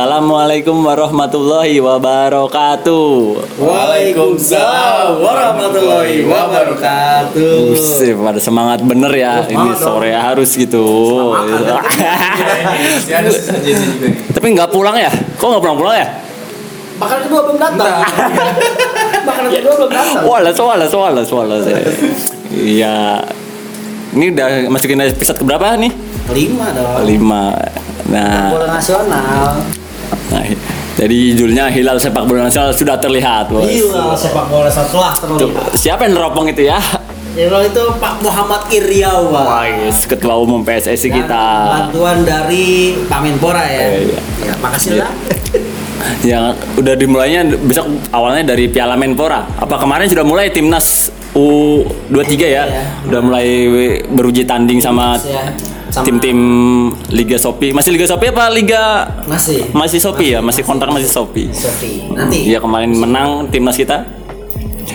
Assalamualaikum warahmatullahi wabarakatuh. Waalaikumsalam warahmatullahi wabarakatuh. Buset, pada semangat bener ya. Ini sore harus gitu. Tapi nggak pulang ya? Kok nggak pulang-pulang ya? Bahkan kedua belum datang. Bahkan kedua belum datang. Wala, wala, wala, wala. Iya. Ini udah masukin episode keberapa nih? Lima dong. Lima. Nah, Bola nasional. Nah, jadi judulnya Hilal Sepak Bola Nasional sudah terlihat, bos. Gila sepak bola setelah Tuh, terlihat. Siapa yang neropong itu ya? Yang itu Pak Muhammad Iriawan. Wais, ketua umum PSSI Dan kita. Bantuan dari Pak Menpora ya. Iya, iya. Ya, makasih Iya. lah. Yang udah dimulainya besok awalnya dari Piala Menpora. Apa kemarin sudah mulai timnas U23 ya? Iya. Udah mulai beruji tanding sama Ya, sama- tim-tim Liga Sopi. Masih Liga Sopi apa Liga Masih. masih Sopi ya? Masih kontrak masih Sopi. Sofi. Nanti. Iya kemarin menang timnas kita.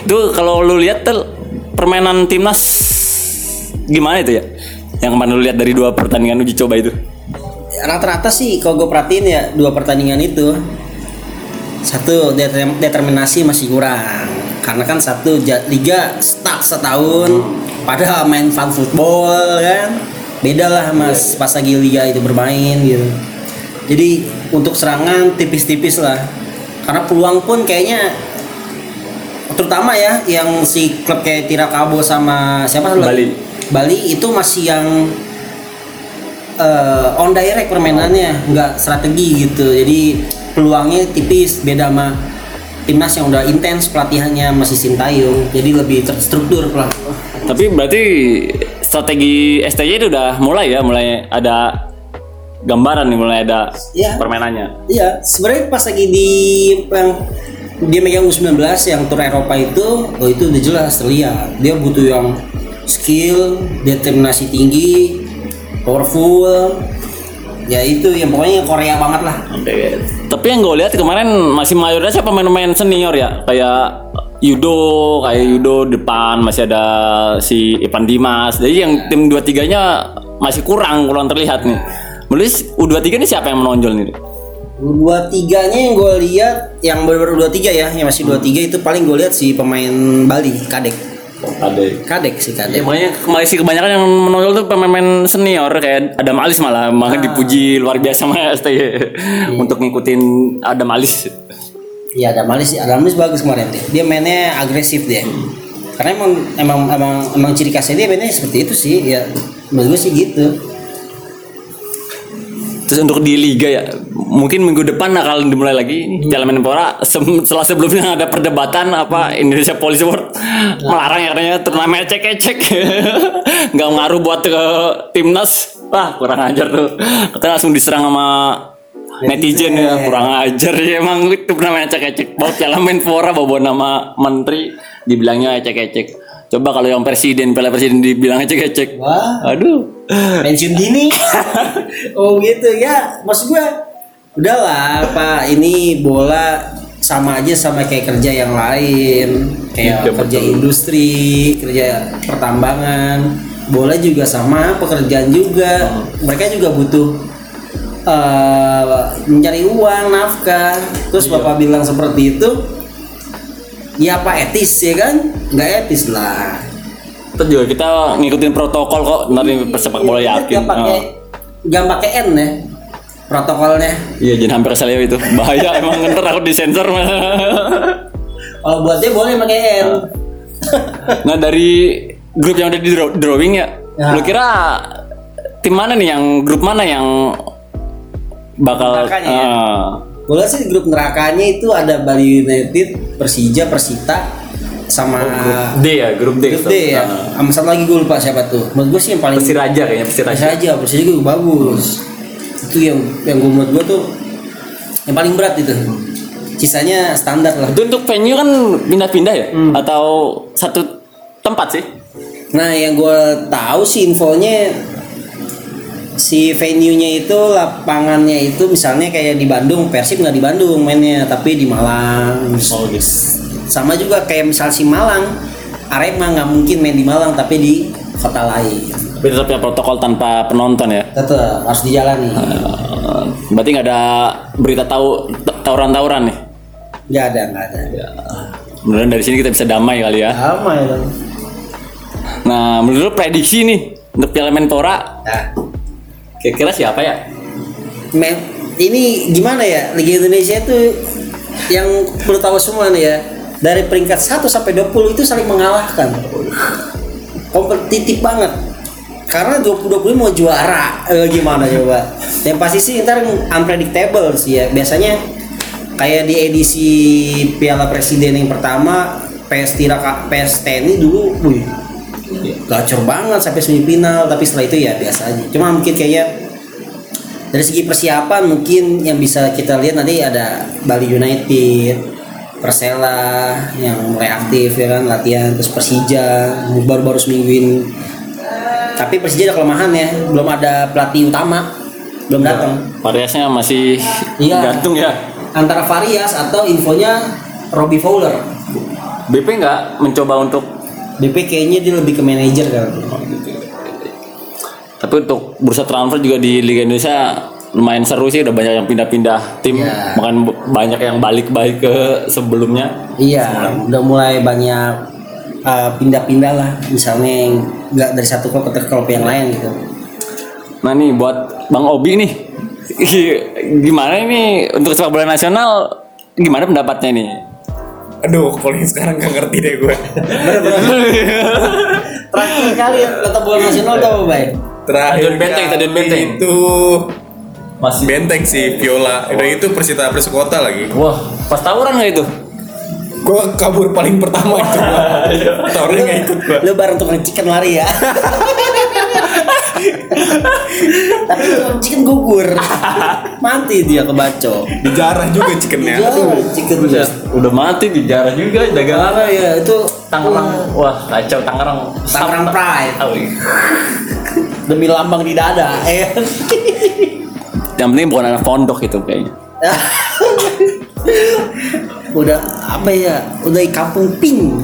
Itu kalau lu lihat tuh permainan timnas gimana itu ya? Yang kemarin lu lihat dari dua pertandingan uji coba itu. Rata-rata sih kalau gue perhatiin ya dua pertandingan itu satu determ- determinasi masih kurang karena kan satu liga stuck setahun padahal main fun football kan beda lah mas pas lagi liga itu bermain gitu. Jadi untuk serangan tipis-tipis lah. Karena peluang pun kayaknya terutama ya yang si klub kayak Tirakabo sama siapa? Bali. Bali itu masih yang eh, on direct permainannya nggak strategi gitu. Jadi peluangnya tipis beda sama timnas yang udah intens pelatihannya masih sintayong. Jadi lebih terstruktur lah. Tapi berarti strategi STY itu udah mulai ya, mulai ada gambaran nih, mulai ada Iya. permainannya. iya sebenarnya pas lagi di yang dia megang U19 yang tur Eropa itu oh itu udah jelas terlihat dia butuh yang skill determinasi tinggi powerful ya itu yang pokoknya Korea banget lah Tapi yang gue lihat kemarin masih mayoritasnya pemain-pemain senior ya, kayak Yudo, kayak Yudo depan masih ada si Ivan Dimas. Jadi yang tim 23-nya masih kurang, kurang terlihat nih. Menulis U23 ini siapa yang menonjol nih? dua tiganya yang gue lihat yang baru-baru dua tiga ya yang masih dua tiga itu paling gue lihat si pemain Bali kadek kadek si Ya, kadek makanya masih kebanyakan yang menonjol tuh pemain-pemain senior kayak Adam Alis malah malah dipuji luar biasa sama STY untuk ngikutin Adam Alis. Iya ada Malis ada Malis bagus kemarin. Dia dia mainnya agresif dia. Karena emang emang emang emang ciri khasnya dia mainnya seperti itu sih ya. Menurut gue sih gitu. Terus untuk di liga ya, mungkin minggu depan akan dimulai lagi. Ini Piala Menpora. Sem- Setelah sebelumnya ada perdebatan apa Indonesia Police Award melarang ya katanya. Turnamen ecek-ecek, nggak ngaruh buat ke timnas. Wah kurang ajar tuh. Kita langsung diserang sama netizen ya kurang ajar ya emang itu turnamen ecek-ecek. Bawa Piala Menpora bawa nama menteri dibilangnya ecek-ecek. Coba kalau yang presiden, piala presiden dibilang ecek-ecek. wah Aduh. pensiun dini oh gitu ya maksud gue udahlah pak ini bola sama aja sama kayak kerja yang lain kayak Iya, kerja betul. industri kerja pertambangan bola juga sama pekerjaan juga mereka juga butuh eh, mencari uang nafkah terus bapak bilang seperti itu ya apa etis ya kan nggak etis lah Terus juga kita ngikutin protokol kok dari persepak bola yakin. Gak pakai Oh. gak pakai N ya protokolnya. Iya jangan hampir saya itu bahaya emang ntar aku disensor. Kalau buat dia boleh pakai N. nah dari grup yang udah di draw- drawing ya, Ya. lu kira tim mana nih yang grup mana yang bakal Nerakanya ya? Ah, Gue lihat sih grup nerakanya itu ada Bali United, Persija, Persita, sama D ya grup D. grup D ya. Ah. Sama satu lagi gue lupa siapa tuh. Menurut gue sih yang paling Persiraja kayaknya Persiraja. Persija, Persija juga bagus. Itu yang yang gue menurut gue tuh yang paling berat itu. Sisanya standar lah. Itu untuk venue kan pindah-pindah ya Hmm. atau satu tempat sih? Nah, yang gue tahu sih infonya si venue-nya itu lapangannya itu misalnya kayak di Bandung, Persib nggak di Bandung mainnya, tapi di Malang. Oh gitu. Sama juga kayak misal si Malang, Arema nggak mungkin main di Malang tapi di kota lain. Tapi tetap ya protokol tanpa penonton ya. Tetap harus dijalani. Eh, Berarti nggak ada berita tahu ta- tawuran-tawuran nih. Nggak ada, nggak ada. Mudah-mudahan dari sini kita bisa damai kali ya. Sama ya. Bang. Nah, menurut prediksi nih untuk Piala Menpora Nah, kira-kira siapa ya? me- ini gimana ya? Liga Indonesia itu yang perlu tahu semua nih ya. Dari peringkat 1 sampai 20 itu saling mengalahkan. Kompetitif banget. Karena 20-20 mau juara. Eh, gimana coba? Yang pasti sih ntar unpredictable sih ya. Biasanya kayak di edisi Piala Presiden yang pertama PS Tira PS TNI dulu, wih, gacor banget sampai semifinal. Tapi setelah itu ya biasa aja. Cuma mungkin kayak dari segi persiapan mungkin yang bisa kita lihat nanti ada Bali United, Persela yang mulai aktif ya kan latihan terus Persija baru-baru seminggu ini. Tapi Persija ada kelemahan ya, belum ada pelatih utama, belum datang. Variasnya masih Iya. gantung ya. Antara Varias atau infonya Robbie Fowler. BP nggak mencoba untuk BP kayaknya dia lebih ke manajer kan. tapi untuk bursa transfer juga di Liga Indonesia lumayan seru sih udah banyak yang pindah-pindah tim Iya. bahkan banyak yang balik-balik ke sebelumnya Iya, udah mulai banyak uh, pindah-pindah lah. Misalnya yang nggak dari satu klub ke klub yang lain gitu. nah nih buat Bang Obi nih gimana ini untuk sepak bola nasional gimana pendapatnya nih Aduh, kalau yang sekarang gak ngerti deh gue. Terakhir kali ya kata bola nasional tuh apa baik? Terakhir Benteng, Stadion Benteng. Itu masih Benteng sih, Viola. Udah itu Persita Persekota lagi. wah pas tawuran nggak itu Gue kabur paling pertama itu. Tawuran gak ikut gue. Lu bareng tukang chicken lari ya. Tapi chicken gugur. Mati dia kebaco. Dijarah juga chickennya. Iya, Aduh. chicken udah, udah mati dijarah juga dagangan Karena ya itu Tangerang wah kacau Tangerang Tangerang Pride. Oh, iya. demi lambang di dada. Eh. yang penting bukan anak pondok itu kayaknya udah apa ya? Udah di kampung pink.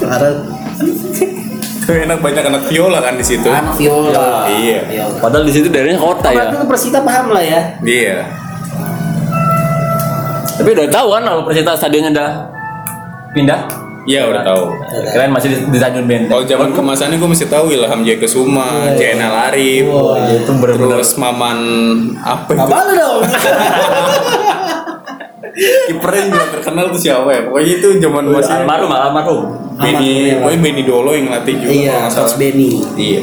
Parah. Enak banyak anak viola kan di situ. Anak viola. Iya. Viola. padahal di situ daerahnya kota ya Berarti lu Persita paham lah ya. Iya. tapi udah tahu kan kalau Persita stadionnya udah pindah Iya udah tahu. kalian masih di, di Tanjung Benteng Kalau zaman kemasannya gue masih tahu Ilham Jaya Kesuma, Jainal Arif, Wah, itu bener-bener terus Maman apa itu? malu dong. Kipernya juga terkenal tuh siapa ya? Pokoknya itu zaman masih almarhum almarhum Benny, pokoknya Benny Dolo yang ngelatih juga. iya, Coach salah. Benny. Iya.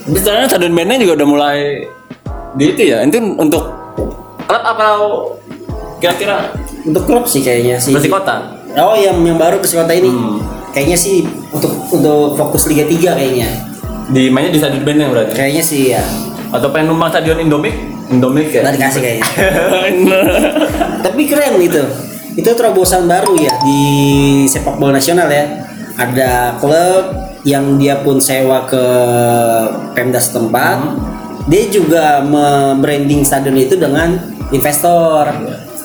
tapi sebenarnya Stadion Benteng juga udah mulai di itu ya itu untuk klub apa kira-kira Untuk klub sih kayaknya sih. Persikota Oh yang yang baru Persikota ini kayaknya sih untuk untuk fokus Liga 3 kayaknya. di mainnya di Stadion Benteng berarti Kayaknya sih ya. Atau pengen numpang Stadion Indomik Indomik ya Nggak dikasih kayaknya. Tapi keren itu. Itu terobosan baru ya di sepak bola nasional ya. Ada klub yang dia pun sewa ke Pemda setempat. Dia juga membranding stadion itu dengan investor.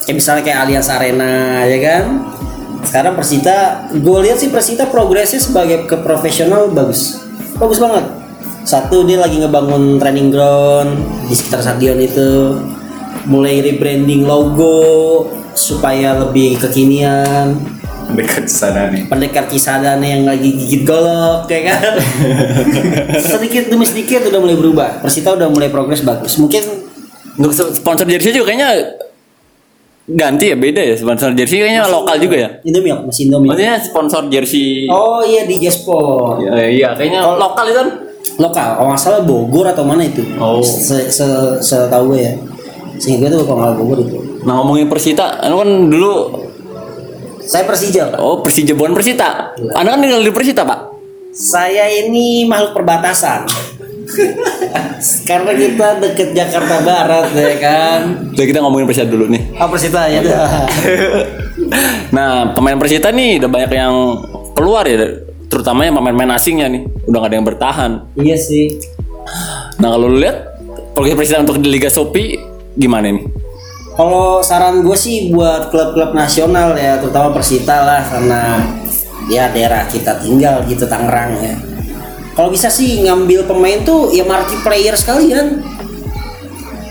Kayak misalnya kayak Allianz Arena ya kan. Sekarang Persita, gue lihat sih Persita progresnya sebagai ke profesional bagus. Bagus banget. Satu dia lagi ngebangun training ground di sekitar stadion itu. Mulai rebranding logo supaya lebih kekinian. Sana nih. Pendekar Cisadane yang lagi gigit golok ya kan. sedikit demi sedikit udah mulai berubah. Persita udah mulai progres bagus. Mungkin untuk sponsor jersey juga kayaknya ganti ya beda ya sponsor jersey kayaknya lokal juga ya Indomie masih Indomie. maksudnya sponsor jersey Oh iya di Jasport. Ya, iya kayaknya lokal itu kan lokal kalau nggak salah Bogor atau mana itu? Oh. se se setahu gue ya. Sehingga itu kalau nggak Bogor itu. Nah ngomongin Persita anu kan dulu saya Persija Pak. oh Persija bukan Persita. Anda kan tinggal di Persita pak? Saya ini makhluk perbatasan. Karena kita deket Jakarta Barat ya kan? Udah kita ngomongin Persita dulu nih. Oh Persita ya. Nah pemain Persita nih udah banyak yang keluar ya terutama yang pemain-pemain asingnya nih udah gak ada yang bertahan iya sih nah kalau lu lihat progres Persita untuk di Liga Sopi gimana nih Kalau saran gue sih buat klub-klub nasional ya, terutama Persita lah karena ya daerah kita tinggal gitu Tangerang ya. Kalau bisa sih ngambil pemain tuh ya marquee player sekalian.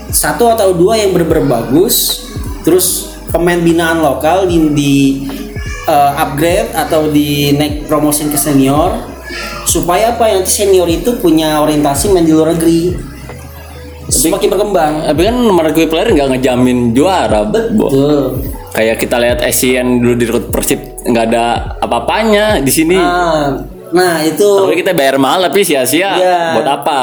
satu atau dua yang bener-bener bagus terus pemain binaan lokal di, di uh, upgrade atau di naik promotion ke senior supaya apa yang senior itu punya orientasi main di luar negeri semakin berkembang Tapi kan nomor gue player nggak ngejamin juara, Bo. betul Kayak kita lihat Asian dulu di Persib nggak ada apa-apanya di sini. nah, nah itu Tapi kita bayar mahal tapi sia-sia. Iya. Buat apa?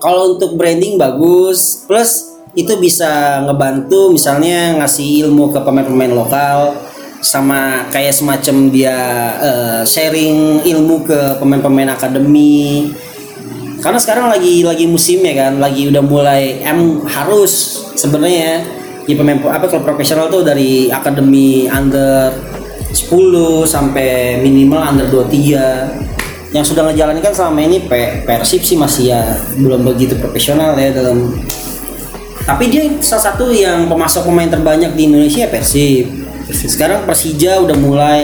kalau untuk branding bagus plus itu bisa ngebantu misalnya ngasih ilmu ke pemain-pemain lokal sama kayak semacam dia eh, sharing ilmu ke pemain-pemain akademi. Karena sekarang lagi lagi musimnya kan lagi udah mulai em harus sebenarnya di pemain apa klub profesional tuh dari akademi under 10 sampai minimal under 23 yang sudah ngejalankan selama ini Pe- Persib sih masih ya belum begitu profesional ya dalam. Tapi dia salah satu yang pemasok pemain terbanyak di Indonesia ya Persib sekarang Persija udah mulai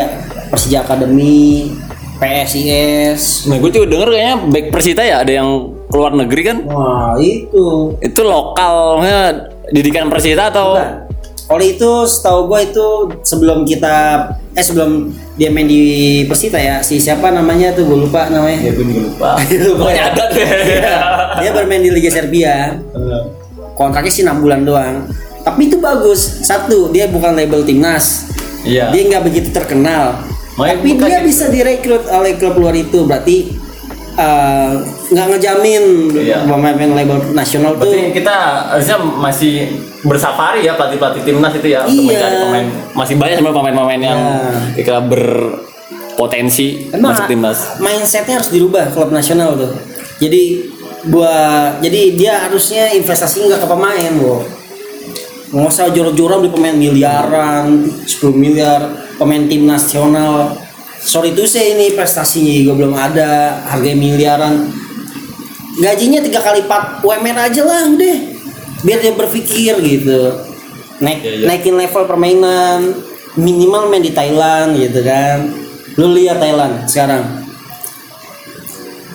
Persija Akademi PSIS Nah gue juga denger kayaknya back Persita ya ada yang keluar negeri kan? wah itu. Itu lokalnya didikan Persita atau? Bukan. Oleh itu setahu gue itu sebelum kita eh sebelum dia main di Persita ya si siapa namanya tuh gue lupa namanya. Gue juga lupa. Lupa. Ya. ada dia bermain di Liga Serbia. Kontraknya sih 6 bulan doang tapi itu bagus satu dia bukan label timnas Iya. dia nggak begitu terkenal Makanya tapi dia gitu. bisa direkrut oleh klub luar itu berarti eh, nggak ngejamin Iya. pemain-pemain label nasional tuh Berarti kita harusnya masih bersafari ya pelatih-pelatih timnas itu ya untuk Iya. mencari pemain. Masih banyak sebenarnya pemain-pemain yang Ya. kita berpotensi Emang masuk timnas. mindsetnya harus dirubah klub nasional tuh. Jadi buat jadi dia harusnya investasi nggak ke pemain, bu. Nggak usah jorok-jorok di pemain miliaran, 10 miliar, pemain tim nasional. Sorry itu saya ini prestasinya juga belum ada, harga miliaran. Gajinya tiga kali lipat UMR aja lah udah. Biar dia berpikir gitu. Naik, Iya, iya. naikin level permainan minimal main di Thailand gitu kan. Lu lihat Thailand sekarang.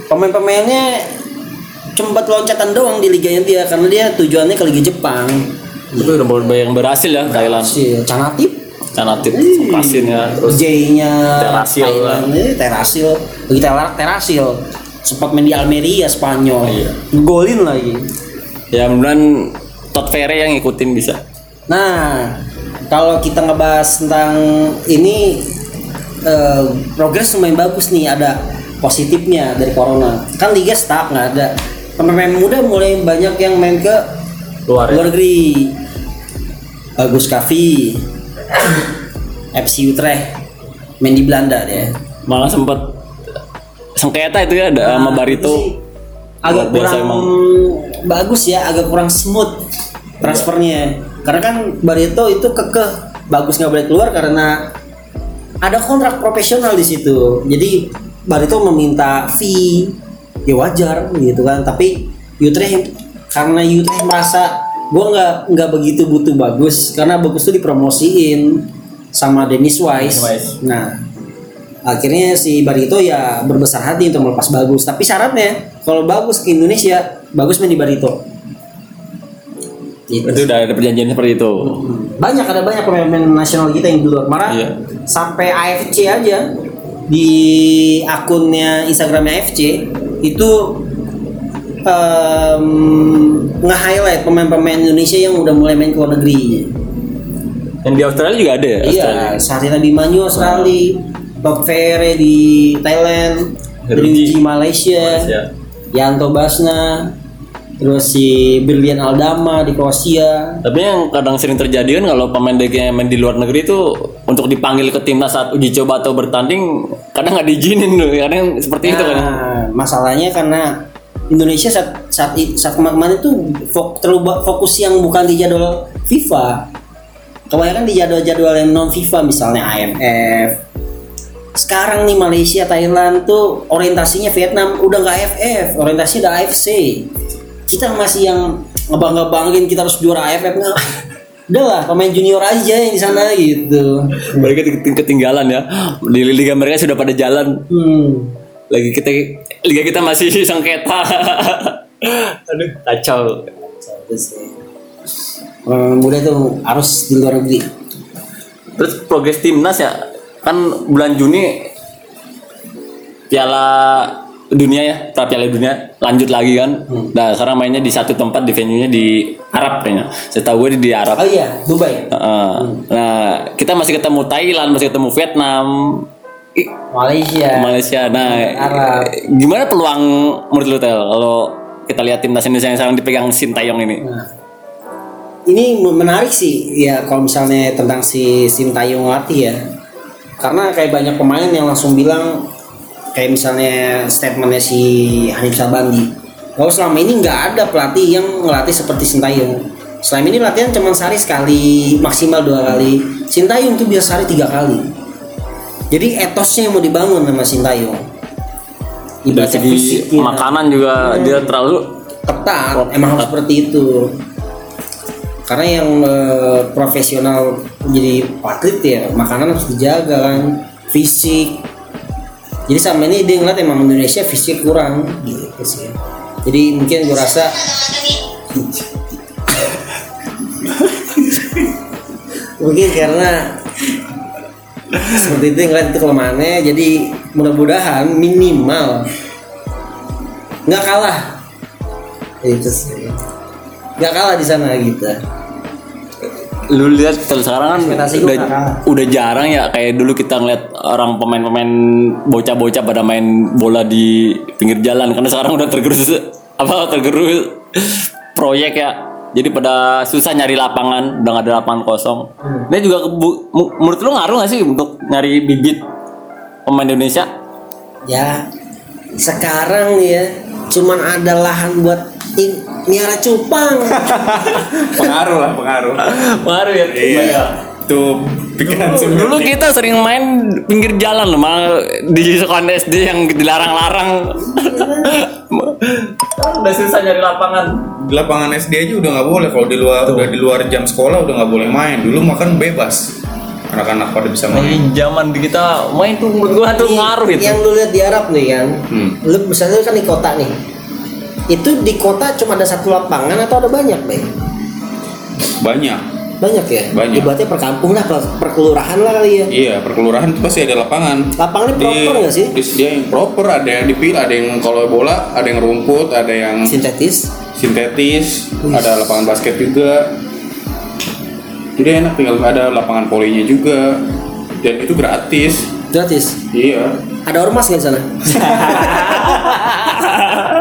Pemain-pemainnya cuma buat loncatan doang di liganya dia karena dia tujuannya ke Liga Jepang. Itu udah yang berhasil ya Thailand. Si Canatip. Canatip, Pasin ya. terus J-nya Terasil Thailand eh, Terasil. Lagi Ter- Terasil. Sempat main di Almeria Spanyol. Iya. golin lagi. Ya mudah-mudahan Todd Ferry yang ngikutin bisa. nah kalau kita ngebahas tentang ini eh, progres lumayan bagus nih ada positifnya dari corona. Kan liga stuck nggak ada. Pemain muda mulai banyak yang main ke Luar ya. luar negeri. Bagus Kavi FC Utrecht. Main di Belanda dia. Malah sempet sengketa itu ya ada sama Barito. Nah, Ini sih agak kurang emang. bagus ya agak kurang smooth transfernya. Karena kan Barito itu kekeh. Bagus nggak boleh keluar karena ada kontrak profesional di situ. Jadi Barito meminta fee. Ya wajar gitu kan tapi Utrecht karena Utrecht merasa gue nggak nggak begitu butuh bagus karena bagus tuh dipromosiin sama Dennis Wise. Dennis Wise. Nah, akhirnya si Barito ya berbesar hati untuk melepas bagus. Tapi syaratnya kalau bagus ke Indonesia, bagus main di Barito. Gitu. Itu udah ada perjanjian seperti itu. Banyak ada banyak pemain-pemain nasional kita yang di luar. Malah Iya. sampai AFC aja di akunnya Instagramnya AFC itu em, nge-highlight pemain-pemain Indonesia yang udah mulai main ke luar negeri. Yang di Australia juga ada ya? Iya, Sarina Bimanyu Australia, Bob Ferre di Thailand. Ruji Malaysia, Malaysia. Yanto Basna, terus si Brilian Aldama di Kroasia. Tapi yang kadang sering terjadi kan kalau pemain DG yang main di luar negeri itu untuk dipanggil ke timnas saat uji coba atau bertanding kadang nggak diizinin loh, kadang seperti itu kan. Nah, masalahnya karena Indonesia saat saat, saat kemarin itu fok, terlalu fokus yang bukan di jadwal FIFA. Kebanyakan di jadwal-jadwal yang non FIFA misalnya AMF. Sekarang nih Malaysia, Thailand tuh orientasinya Vietnam udah nggak AFF, orientasinya udah AFC. Kita masih yang ngebangga-banggain kita harus juara AFF nggak? Udah lah, pemain junior aja yang di sana gitu. Mereka keting- ketinggalan ya. Di liga mereka sudah pada jalan. Hmm. Lagi kita liga kita masih sengketa. Aduh, kacau. pemain muda tuh harus di luar negeri Terus progres timnas ya kan bulan Juni Piala Dunia ya, pra Piala Dunia lanjut lagi kan. Nah sekarang mainnya di satu tempat di venue-nya di Arab kayaknya. Setahu gue di, Arab. oh iya Dubai Heeh. Nah kita masih ketemu Thailand, masih ketemu Vietnam, Malaysia Malaysia. Nah Arab. gimana peluang menurut lu Tel kalau kita lihat timnas Indonesia yang sekarang dipegang Sintayong ini? Nah, ini menarik sih ya kalau misalnya tentang si Sintayong latih ya karena kayak banyak pemain yang langsung bilang kayak misalnya statementnya si Hanif Sabandi kalau selama ini nggak ada pelatih yang ngelatih seperti Sintayong selama ini latihan cuma sehari sekali maksimal dua kali Sintayong tuh biasa sehari tiga kali jadi etosnya yang mau dibangun sama Sintayong. Dari ibaratnya segi fisiknya makanan juga dia terlalu ketat emang harus seperti itu. Karena yang eh, profesional jadi atlet ya makanan harus dijaga kan. Fisik. Jadi sama ini dia ngeliat emang Indonesia fisik kurang gitu sih. Jadi mungkin gue rasa mungkin karena seperti itu ngeliat itu kelemahannya jadi mudah-mudahan minimal nggak kalah. Itu sih. Nggak kalah di sana gitu. Lu lihat sekarang kan udah udah jarang ya kayak dulu kita ngeliat orang pemain-pemain bocah-bocah pada main bola di pinggir jalan. Karena sekarang udah tergerus apa tergerus proyek ya jadi pada susah nyari lapangan udah nggak ada lapangan kosong. Ini juga menurut lu ngaruh gak sih untuk nyari bibit pemain Indonesia? Ya sekarang nih ya cuman ada lahan buat in, miara cupang. Pengaruh lah pengaruh. Ngaruh ya? Iya tuh pikiran semua Dulu kita sering main pinggir jalan loh, malah di sekolah SD yang dilarang-larang. Udah susah nyari lapangan. di lapangan SD aja udah nggak boleh kalau di luar udah di luar jam sekolah udah nggak boleh main dulu makan bebas anak-anak pada bisa main Main zaman di kita main tuh menurut gua tuh ngaruh itu. yang lu lihat di Arab nih kan Hmm. lu misalnya lu kan di kota nih itu di kota cuma ada satu lapangan atau ada banyak Bay? banyak banyak ya? Banyak. ibaratnya per kampung lah per, per kelurahan lah kali ya. Iya perkelurahan itu pasti ada lapangan. Lapangannya proper nggak sih? disediain proper ada yang dipilih ada yang kalau bola ada yang rumput ada yang sintetis. sintetis ada lapangan basket juga. Jadi enak tinggal ada lapangan polinya juga. Dan itu gratis. Gratis? Iya. Ada ormas nggak di sana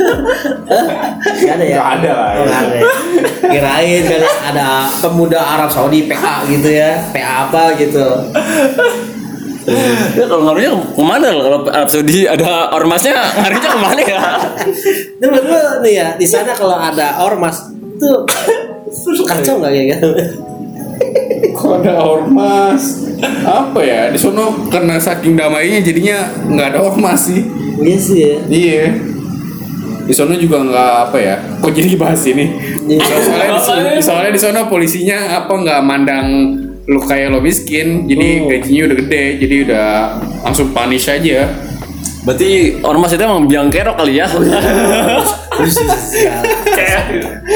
Nggak ada ya? Nggak ada lah, Oh, ya. nggak ada. ya. Kirain kali ada pemuda Arab Saudi PA gitu ya, PA apa gitu. Ya, kalau ngaruhnya ke mana loh? Kalau Arab Saudi ada ormasnya ngaruhnya ke mana ya? Nah, menurut lu nih ya, di sana kalau ada ormas tuh kacau nggak kayak gitu? kok ada ormas apa ya di sono karena saking damainya jadinya nggak ada ormas sih Iya sih ya. iya di sono juga nggak apa ya kok jadi bahas ini Iya. soalnya di, sono- soalnya di sono polisinya apa nggak mandang lu kayak lo miskin jadi Oh. gajinya udah gede jadi udah langsung punish aja Berarti ormas itu emang biang kerok kali ya? Kayak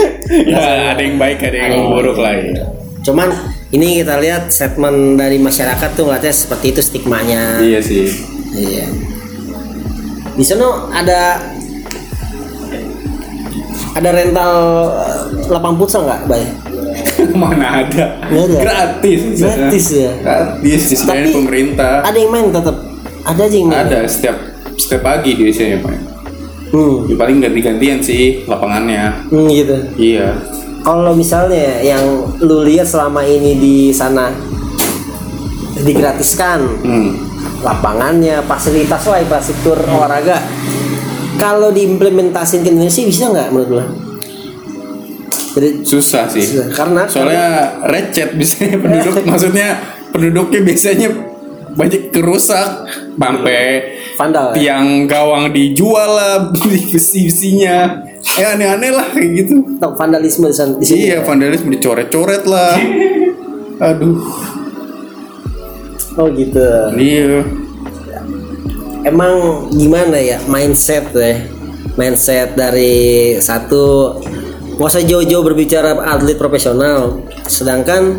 ya ada yang baik ada yang buruk lah ya Cuman ini kita lihat statement dari masyarakat tuh ngeliatnya seperti itu stigmanya. iya sih Iya. Di sana ada ada rental eh, lapang futsal nggak, Bay? mana ada Nggak ada. gratis. Gratis ya? gratis disediain pemerintah Ada yang main tetap. Ada aja yang main. ada setiap setiap pagi di sini pak Hmm. ya, paling ganti-gantian sih lapangannya Hmm, gitu. iya Kalau misalnya yang lu lihat selama ini di sana digratiskan hmm. lapangannya, fasilitas lah infrastruktur olahraga. Kalau diimplementasin ke Indonesia bisa nggak menurut lu? Jadi, susah sih karena soalnya recet biasanya penduduk maksudnya penduduknya biasanya banyak kerusak sampai vandal. ya? tiang gawang dijual lah besi-besinya ya aneh-aneh lah kayak gitu Atau vandalisme di sini. iya vandalisme dicoret-coret lah aduh Oh gitu. iya Emang gimana ya mindset ya? Mindset dari satu nggak usah jauh-jauh berbicara atlet profesional sedangkan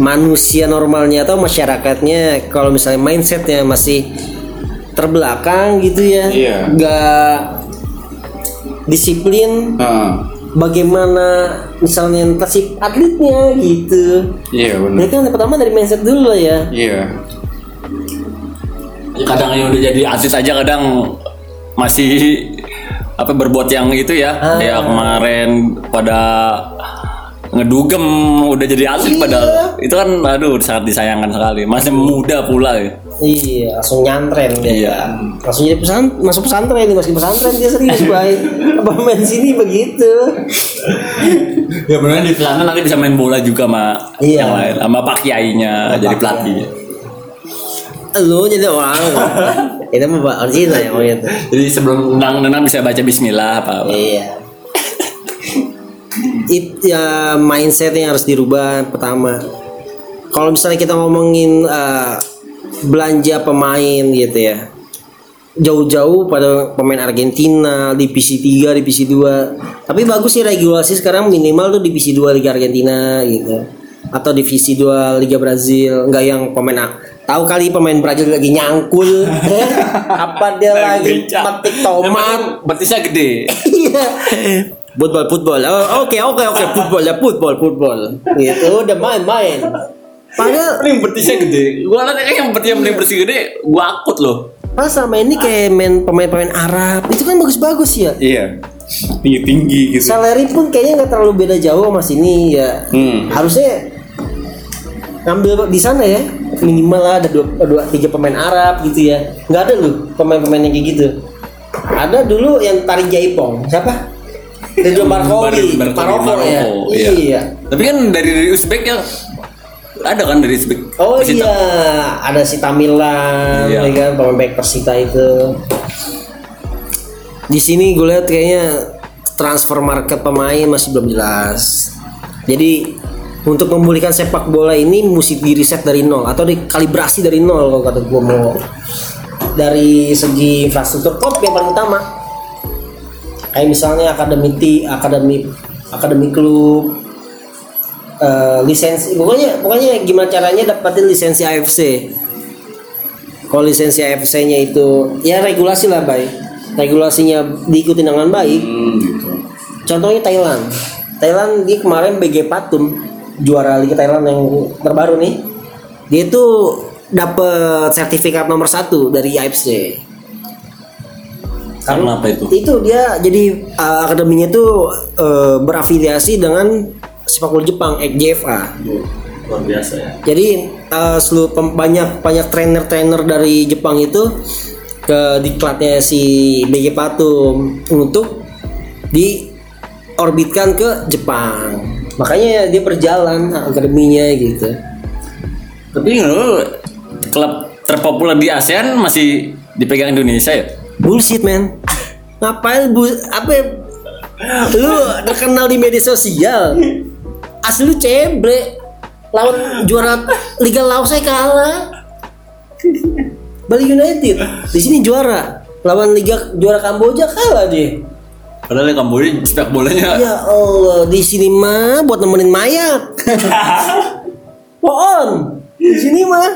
manusia normalnya atau masyarakatnya kalau misalnya mindsetnya masih terbelakang gitu ya Iya. nggak disiplin Ah, bagaimana misalnya nasib atletnya gitu iya ya benar. kan pertama dari mindset dulu lah ya Iya. Kadang yang udah jadi atlet aja kadang masih apa berbuat yang itu ya Ah. kayak kemarin pada ngedugem udah jadi atlet Iya. padahal itu kan aduh sangat disayangkan sekali masih muda pula ya Iya, langsung nyantren dia. Iya. Langsung jadi pesan masuk pesantren nih, masuk pesantren dia serius baik. Apa main sini begitu. ya benar di sana nanti bisa main bola juga sama Iya. yang lain sama pak kiainya jadi pelatih Lu jadi orang. Itu mah Pak original ya mau itu. jadi sebelum nendang-nendang bisa baca Bismillah apa, apa. Iya. It ya mindset yang harus dirubah pertama. Kalau misalnya kita ngomongin eh, belanja pemain gitu ya. Jauh-jauh pada pemain Argentina, divisi 3, divisi 2. Tapi bagus sih regulasi sekarang minimal tuh divisi 2 Liga Argentina gitu. Atau divisi 2 Liga Brazil, enggak yang pemain Tahu kali pemain Brazil lagi nyangkul, eh? apa dia lagi metik tomat, betisnya gede Iya. Football, football. Oh, Oke, oke, oke, football ya, football, football. Gitu, udah main-main. Padahal paling betisnya gede gua liat kayak yang betis yang paling bersih gede gua akut loh pas sama ini kayak main pemain-pemain Arab itu kan bagus-bagus ya. Iya. Tinggi-tinggi gitu. Salary pun kayaknya nggak terlalu beda jauh sama sini ya. Hmm. Harusnya ngambil di sana ya minimal lah ada dua, dua tiga pemain Arab gitu ya. Nggak ada loh pemain-pemain yang kayak gitu. Ada dulu yang tarik jaipong siapa? Ridwan Markowi, Bar- Barkowi, Maroko ya. Iya. Iya. tapi kan dari dari Uzbek ya ada kan dari Uzbek Oh Persita. iya, ada si Tamilan, Iya. ya kan pemain back Persita itu. Di sini gue lihat kayaknya transfer market pemain masih belum jelas. Jadi untuk memulihkan sepak bola ini mesti diriset dari nol atau dikalibrasi dari nol kalau kata gue mau. Dari segi infrastruktur klub yang paling utama. Kayak misalnya akademi ti, akademi akademi klub, eh, lisensi pokoknya pokoknya gimana caranya dapatin lisensi AFC kalau lisensi AFC nya itu ya regulasi lah baik regulasinya diikuti dengan baik. Hmm, gitu. contohnya Thailand. Thailand dia kemarin BG Patum juara Liga Thailand yang terbaru nih dia itu dapat sertifikat nomor satu dari AFC karena apa itu? Itu dia jadi uh, akademinya itu uh, berafiliasi dengan sepak bola Jepang XJFA luar biasa ya. Jadi uh, seluruh pem- banyak banyak trainer-trainer dari Jepang itu ke diklatnya si BG Patum untuk diorbitkan ke Jepang. Makanya dia berjalan akademinya gitu. tapi lu klub terpopuler di ASEAN masih dipegang Indonesia ya Bullshit man. Ngapain bu apa ya? lu terkenal di media sosial. Asli lu cebre. Lawan juara Liga Laos saya kalah. Bali United di sini juara. Lawan Liga juara Kamboja kalah dia. Padahal yang Kamboja sepak bolanya Ya Allah, di sini mah buat nemenin mayat. Pohon. Di sini mah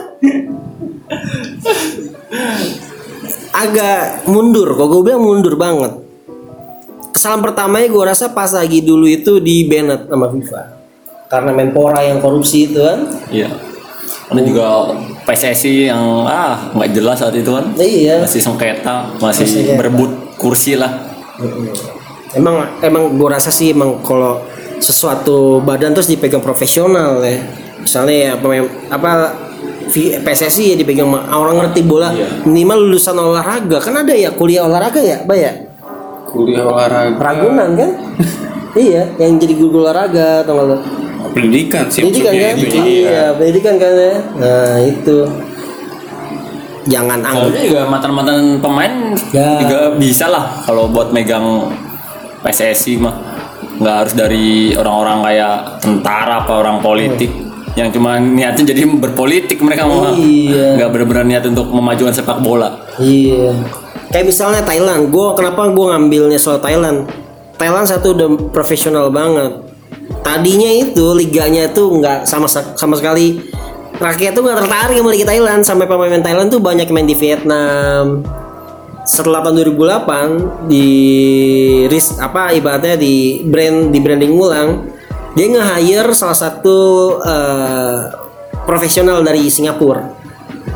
agak mundur. Kok gue bilang mundur banget. Kesalahan pertamanya gue rasa pas lagi dulu itu di Bennett sama FIFA. Karena Menpora yang korupsi itu kan. iya ada juga PSSI yang ah nggak jelas saat itu kan Iya. masih sengketa masih Masih, berebut kursi lah Emang emang gue rasa sih emang kalau sesuatu badan terus dipegang profesional ya. Misalnya ya pemain apa V- PSSI ya dipegang orang ngerti bola Iya. minimal lulusan olahraga kan ada ya kuliah olahraga ya, Mbak ya? Kuliah olahraga. Ragunan kan? iya, yang jadi guru olahraga atau lo? Pendidikan sih Pendidikan kan? itunya, Iya, pendidikan kan ya. Nah itu jangan anggap juga mantan-mantan pemain Ya. juga bisa lah kalau buat megang PSSI mah nggak harus dari orang-orang kayak tentara apa orang politik yang cuma niatnya jadi berpolitik mereka mah Iya. nggak benar-benar niat untuk memajukan sepak bola Iya. Kayak misalnya Thailand, gue kenapa gue ngambilnya soal Thailand? Thailand satu udah profesional banget. Tadinya itu liganya tuh nggak sama sama sekali rakyat tuh nggak tertarik sama Liga Thailand sampai pemain Thailand tuh banyak main di Vietnam. Setelah tahun 2008 di ris apa ibaratnya di brand di branding ulang dia nge-hire salah satu eh, profesional dari Singapura.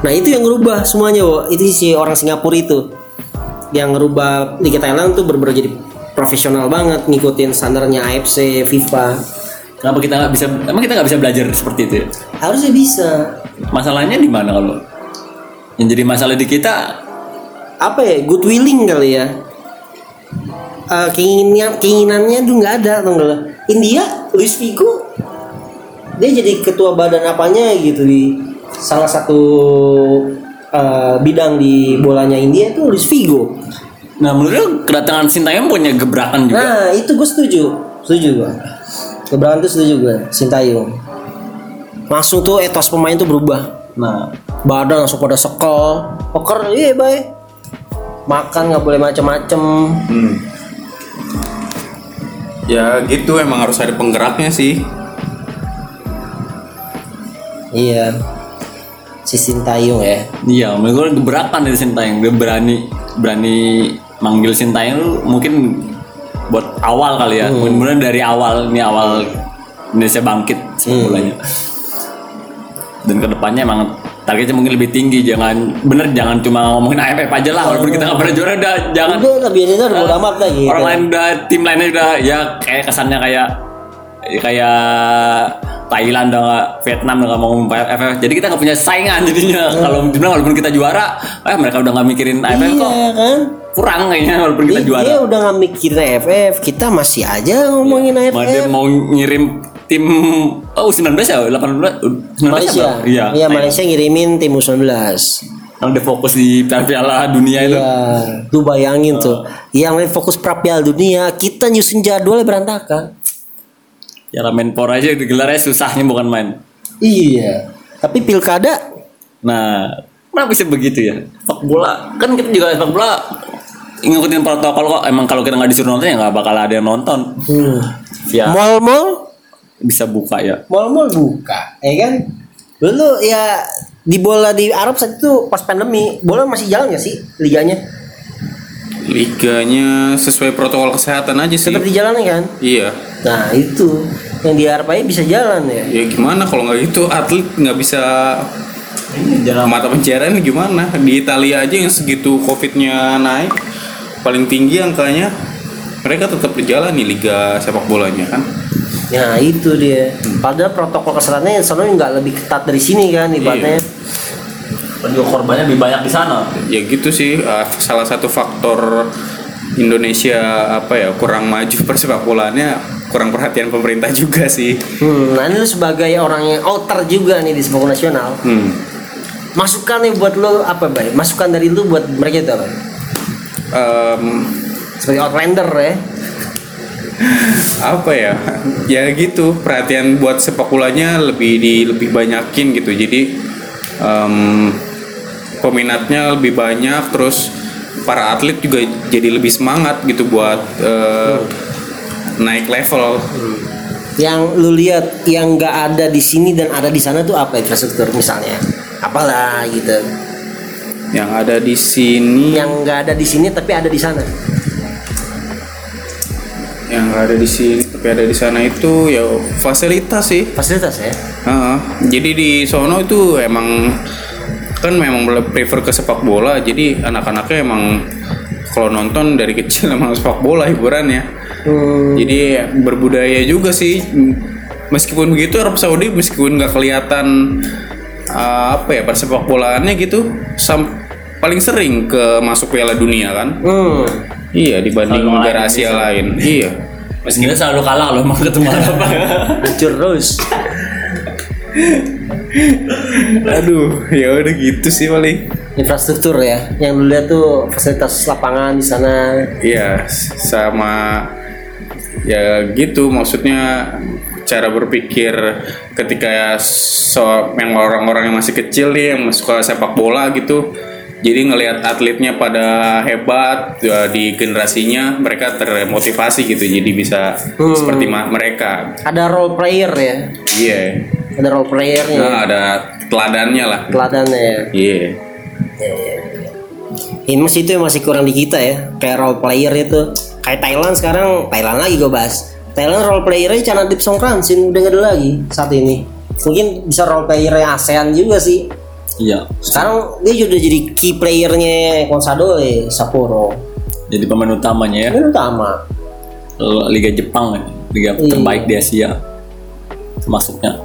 Nah itu yang ngerubah semuanya, Wo. Itu si orang Singapura itu yang ngerubah Liga Thailand tuh bener-bener jadi profesional banget ngikutin standarnya AFC, FIFA. Kenapa kita nggak bisa? Emang kita nggak bisa belajar seperti itu? ya? Harusnya bisa. Masalahnya di mana kalau? Yang jadi masalah di kita Apa ya? Good willing kali ya. Keinginan keinginannya tuh nggak ada enggak India Luis Figo dia jadi ketua badan apanya gitu di salah satu eh, bidang di bolanya India itu Luis Figo Nah menurut lu kedatangan Sintayong punya gebrakan juga. Nah itu gue setuju, setuju gue. Keberatan tuh setuju gue, Sintayong. Langsung tuh etos pemain tuh berubah. Nah, Badan langsung pada sekel, poker iya bay. Makan nggak boleh macem-macem. Hmm. Ya gitu emang harus ada penggeraknya sih. Iya. Si Sintayong ya. iya menurut gue gebrakan dari Sintayong. Dia berani berani manggil Sintayong lu mungkin buat awal kali ya. Mudah-mudahan dari awal ini awal Indonesia bangkit sepak bolanya. Dan ke depannya emang targetnya mungkin lebih tinggi. Jangan bener jangan cuma ngomongin AFF aja lah. Walaupun kita nggak pernah juara udah jangan Udah lah biasanya udah bodo amat lah gitu. orang lain udah tim lainnya udah ya kayak kesannya kayak kayak Thailand udah nggak Vietnam udah nggak mau AFF jadi kita nggak punya saingan jadinya kalau dibilang walaupun kita juara eh mereka udah nggak mikirin AFF kok Iya kan? kurang kayaknya walaupun kita Dia- juara Dia udah nggak mikirin AFF, kita masih aja ngomongin dia AFF. mau ngirim tim oh 19 ya 18 19 Malaysia. ya iya Iya, Malaysia ngirimin tim U19. Yang udah fokus di Piala Dunia itu Iya, tuh bayangin tuh. Yang lain fokus pra Piala Dunia, kita nyusun jadwalnya berantakan. ya Menpora aja digelarnya susahnya bukan main Iya. Tapi pilkada Nah, kenapa bisa begitu ya? Sepak bola kan kita juga sepak bola ngikutin protokol kok. Emang kalau kita nggak disuruh nonton ya nggak bakal ada yang nonton. hmm. Ya mall-mall, bisa buka ya. mall-mall buka, ya kan? Dulu ya di bola di Arab saat itu pas pandemi, bola masih jalan gak sih liganya? Liganya sesuai protokol kesehatan aja sih. Tetap dijalani kan? Iya. Nah itu yang di Arab aja bisa jalan ya. Ya gimana kalau nggak gitu atlet nggak bisa Jangan mata pencarian gimana di Italia aja yang segitu covidnya naik paling tinggi angkanya mereka tetap berjalan nih liga sepak bolanya kan Nah itu dia. Padahal protokol kesehatannya soalnya nggak lebih ketat dari sini kan ibaratnya. dan juga korbannya lebih banyak di sana. ya gitu sih uh, salah satu faktor Indonesia apa ya kurang maju persepak bolaannya kurang perhatian pemerintah juga sih Hmm, nah ini lu sebagai orang yang outer juga nih di sepak bola nasional. hmm. Masukan nih buat lo apa bay? Masukan dari lu buat mereka itu apa? Em, Sebagai outlander ya. Apa ya ya gitu perhatian buat sepak bolanya lebih di lebih banyakin gitu jadi em, peminatnya lebih banyak terus para atlet juga jadi lebih semangat gitu buat eh, naik level Yang lu lihat yang nggak ada di sini dan ada di sana tuh apa infrastruktur misalnya? Apalah gitu. yang ada di sini Yang nggak ada di sini tapi ada di sana. Yang nggak ada di sini tapi ada di sana itu ya fasilitas sih Fasilitas ya. Heeh. jadi di sono itu emang kan memang prefer ke sepak bola jadi anak-anaknya emang kalau nonton dari kecil emang sepak bola hiburannya Hmm, jadi berbudaya juga sih meskipun begitu Arab Saudi meskipun nggak kelihatan uh, apa ya persepak bolaannya gitu sam paling sering ke masuk Piala Dunia kan hmm. Iya dibanding Selalu negara lain Asia bisa. lain iya Meski kita selalu kalah loh mau ketemu apa. Hancur terus. aduh ya udah gitu sih paling Infrastruktur ya. Yang lu lihat tuh fasilitas lapangan di sana. Iya, sama ya gitu maksudnya cara berpikir ketika so yang orang-orang yang masih kecil nih yang suka sepak bola gitu Jadi ngelihat atletnya pada hebat ya, di generasinya mereka termotivasi gitu. Jadi bisa Hmm. seperti mereka. Ada role player ya. Iya. Ada role playernya. Nah, ada teladannya lah. Teladannya ya. Iya. Ini masih itu yang masih kurang di kita ya. Kayak role player itu. Kayak Thailand sekarang Thailand lagi gue bahas. Thailand role playernya Chana Dip Songkransin udah gak ada lagi saat ini. Mungkin bisa role playernya ASEAN juga sih. Iya. Sekarang dia sudah jadi key playernya Konsadole Sapporo. Jadi pemain utamanya ya. Ini utama. Liga Jepang. Liga Iya. terbaik di Asia. Masuknya.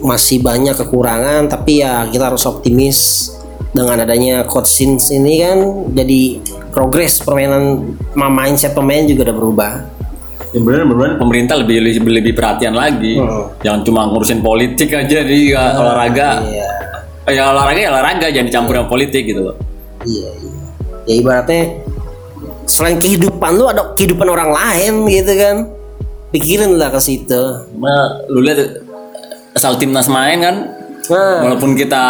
Masih banyak kekurangan tapi ya kita harus optimis dengan adanya coach Sins ini kan jadi progres permainan ma- mindset pemain juga udah berubah. Ya benar benar pemerintah lebih lebih, lebih perhatian lagi. Hmm. Jangan cuma ngurusin politik aja di uh, olahraga. Iya. Ya olahraga ya olahraga jangan dicampur sama politik gitu loh. Iya, iya. Ya ibaratnya selain kehidupan lu ada kehidupan orang lain gitu kan. Pikirin lah ke situ. Cuma lu lihat asal timnas main kan Nah, walaupun kita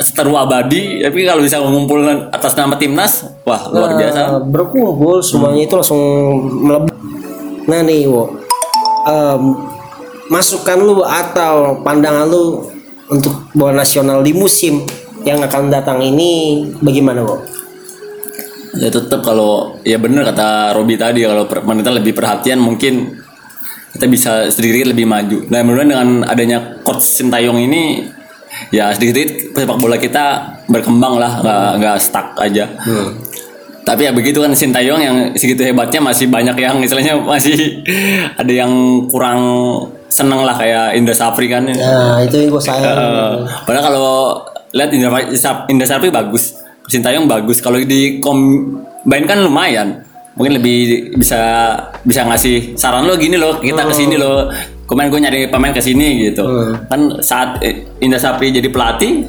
seteru abadi tapi kalau bisa mengumpulkan atas nama timnas wah luar biasa nah, berkumpul semuanya itu langsung melebur. Nah nih, Wo. Em, masukan lu atau pandangan lu untuk bola nasional di musim yang akan datang ini bagaimana, Wo? ya tetap kalau ya bener kata Robi tadi kalau per- pemerintah lebih perhatian mungkin kita bisa sedikit lebih maju nah mudah dengan adanya coach Sintayong ini ya sedikit sepak bola kita berkembang lah nggak nggak stuck aja tapi ya begitu kan Sintayong yang segitu hebatnya masih banyak yang istilahnya masih ada yang kurang seneng lah kayak Indra Safri kan Nah, itu yang gue sayang. Eh, padahal kalau lihat Indra, Indra Safri bagus, Sintayong bagus. Kalau di combine kan lumayan. Mungkin lebih bisa bisa ngasih saran lo gini loh, kita ke sini loh. Kemarin gue nyari pemain ke sini gitu. Kan saat eh, Indra Safri jadi pelatih,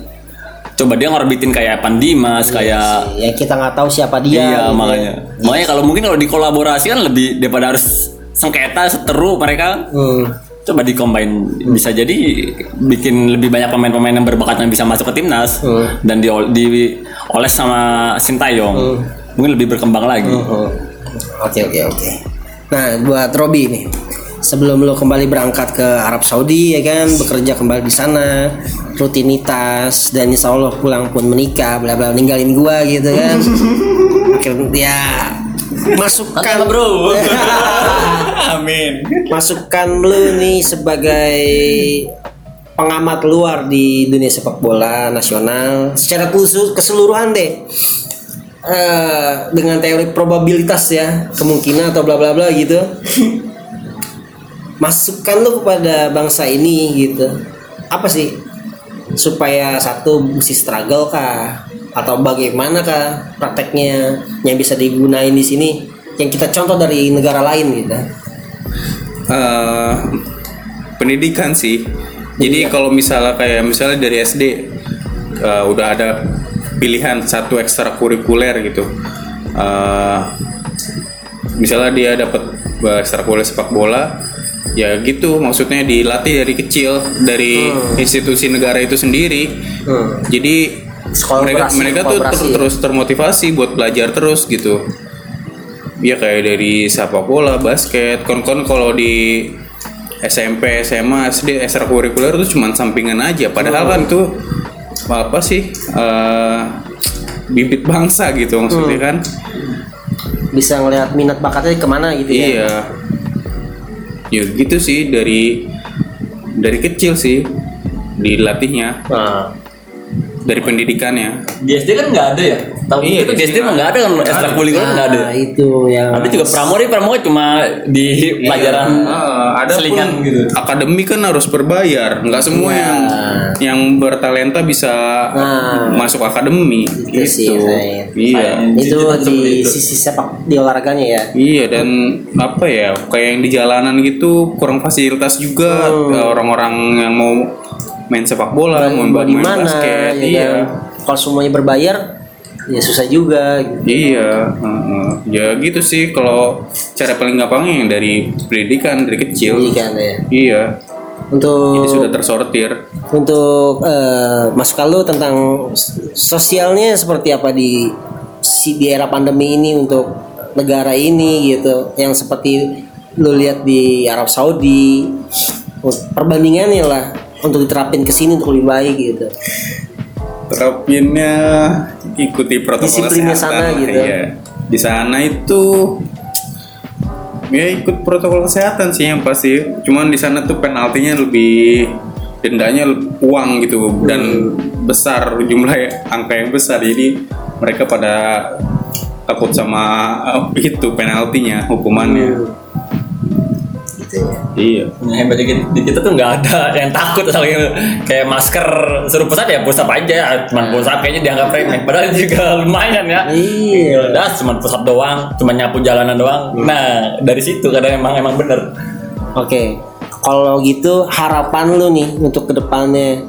coba dia ngorbitin kayak Pandimas, kayak ya kita nggak tahu siapa dia. iya gitu ya. makanya. Makanya kalau mungkin kalau dikolaborasi kan lebih daripada harus sengketa seteru mereka Hmm. coba di combine bisa jadi bikin lebih banyak pemain-pemain yang berbakat yang bisa masuk ke timnas Hmm. dan di dioles sama Sintayong mungkin lebih berkembang lagi Oh. Oke oke oke. Nah buat Robi nih, sebelum lo kembali berangkat ke Arab Saudi ya kan, bekerja kembali di sana, rutinitas dan insya Allah pulang pun menikah, bla bla ninggalin gua gitu kan. Akhirnya ya masukkan bro. Amin. Masukan lu nih sebagai pengamat luar di dunia sepak bola nasional. Secara khusus keseluruhan deh. Eh, dengan teori probabilitas ya kemungkinan atau bla bla bla gitu masukkan lu kepada bangsa ini gitu. Apa sih? Supaya satu mesti struggle kah? Atau bagaimana kah prakteknya yang bisa digunain di sini? Yang kita contoh dari negara lain gitu. Eh, pendidikan sih. Jadi kalau misalnya kayak misalnya dari SD eh, udah ada pilihan satu ekstrakurikuler gitu. Eh, misalnya dia dapat ekstrakurikuler sepak bola, ya gitu maksudnya dilatih dari kecil dari institusi negara itu sendiri. Hmm. Jadi Sekolah mereka operasi, mereka tuh ter- terus termotivasi buat belajar terus gitu. Ya kayak dari sepak bola, basket, kon-kon kalau di SMP, SMA, SD, ekstrakurikuler itu cuma sampingan aja. Padahal kan itu apa sih eh, bibit bangsa gitu maksudnya kan? bisa ngelihat minat bakatnya ke mana gitu ya Iya. Ya gitu sih dari dari kecil sih dilatihnya Nah, dari pendidikannya. di SD kan nggak ada ya? Tahu Iya, itu di SD mah nggak ada kan ekstrakurikuler nggak ada. Nah, itu yang ada juga pramori pramori cuma di pelajaran Ah, ada selingan. pun gitu. Akademi kan harus berbayar. Nggak semua yang yang bertalenta bisa Nah. masuk akademi Itu sih, gitu. Zain. iya. Itu di itu. sisi sepak di olahraganya ya? Iya dan apa ya kayak yang di jalanan gitu kurang fasilitas juga. Hmm. orang-orang yang mau main sepak bola mau mau main, di mana basket ya iya kan? kalau semuanya berbayar ya susah juga gitu. Iya, ya gitu sih kalau cara paling gampangnya yang dari pendidikan dari kecil. Pendidikan ya Iya. untuk Ini sudah tersortir. untuk eh, masukan lu tentang sosialnya seperti apa di si di era pandemi ini untuk negara ini gitu yang seperti lu lihat di Arab Saudi perbandingannya lah untuk diterapin ke sini untuk lebih baik gitu Terapinnya ikuti protokol Disiplinnya kesehatan. sana gitu. Iya. Di sana itu ya ikut protokol kesehatan sih yang pasti. Cuman di sana tuh penaltinya lebih dendanya uang gitu dan besar jumlah angka yang besar jadi mereka pada takut sama eh, itu penaltinya hukumannya gitu ya iya. Nah, hebat di, di kita tuh nggak ada yang takut soalnya kayak masker suruh pusat ya pusat aja. Cuman pusat kayaknya dianggap remeh padahal juga lumayan ya. Iya. udah cuma pusat doang cuma nyapu jalanan doang. Nah dari situ kadang emang emang bener. Oke, kalau gitu harapan lu nih untuk ke depannya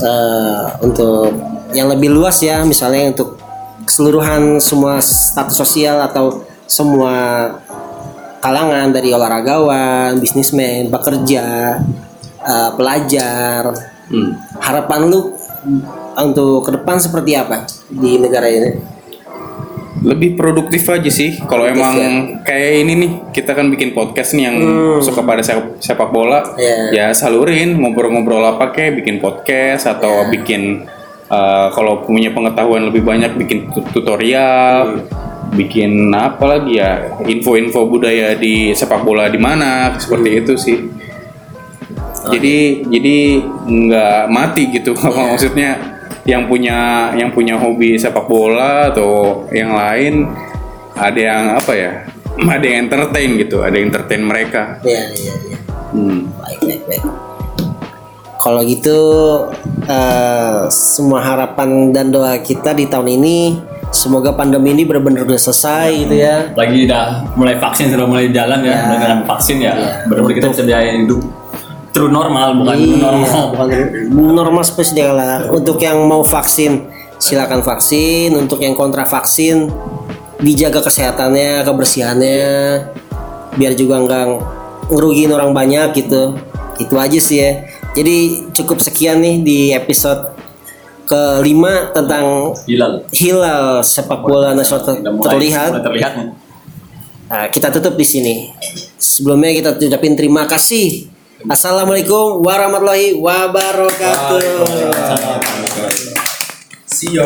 eh untuk yang lebih luas ya, misalnya untuk keseluruhan semua status sosial atau semua kalangan dari olahragawan, bisnismen, pekerja, eh, pelajar. Hmm. Harapan lu untuk ke depan seperti apa di negara ini? lebih produktif aja sih kalau emang ya. kayak ini nih kita kan bikin podcast nih yang suka pada sepak, sepak bola Hmm. Iya. ya salurin ngobrol-ngobrol apa kayak bikin podcast atau bikin uh, kalau punya pengetahuan lebih banyak bikin tut- tutorial Hmm. Bikin apa lagi ya info-info budaya di sepak bola di mana seperti Hmm. itu sih jadi jadi nggak mati gitu Iya. maksudnya yang punya yang punya hobi sepak bola atau yang lain ada yang apa ya ada yang entertain gitu ada yang entertain mereka Iya, iya, iya. Hmm. Baik, baik, baik. Kalau gitu eh, semua harapan dan doa kita di tahun ini semoga pandemi ini benar-benar udah selesai gitu ya. lagi udah mulai vaksin sudah mulai jalan ya, Ya. dengan vaksin ya Ya. benar-benar kita bisa biaya hidup true normal bukan Iya, normal bukan normal space dia lah. Untuk yang mau vaksin silakan vaksin. Untuk yang kontra vaksin dijaga kesehatannya, kebersihannya, biar juga nggak ngerugiin orang banyak gitu. Itu aja sih ya. Jadi cukup sekian nih di episode kelima tentang hilal hilal sepak bola nasional ter- terlihat. terlihat. Nah, kita tutup di sini. Sebelumnya kita ucapin terima kasih. Assalamualaikum warahmatullahi wabarakatuh.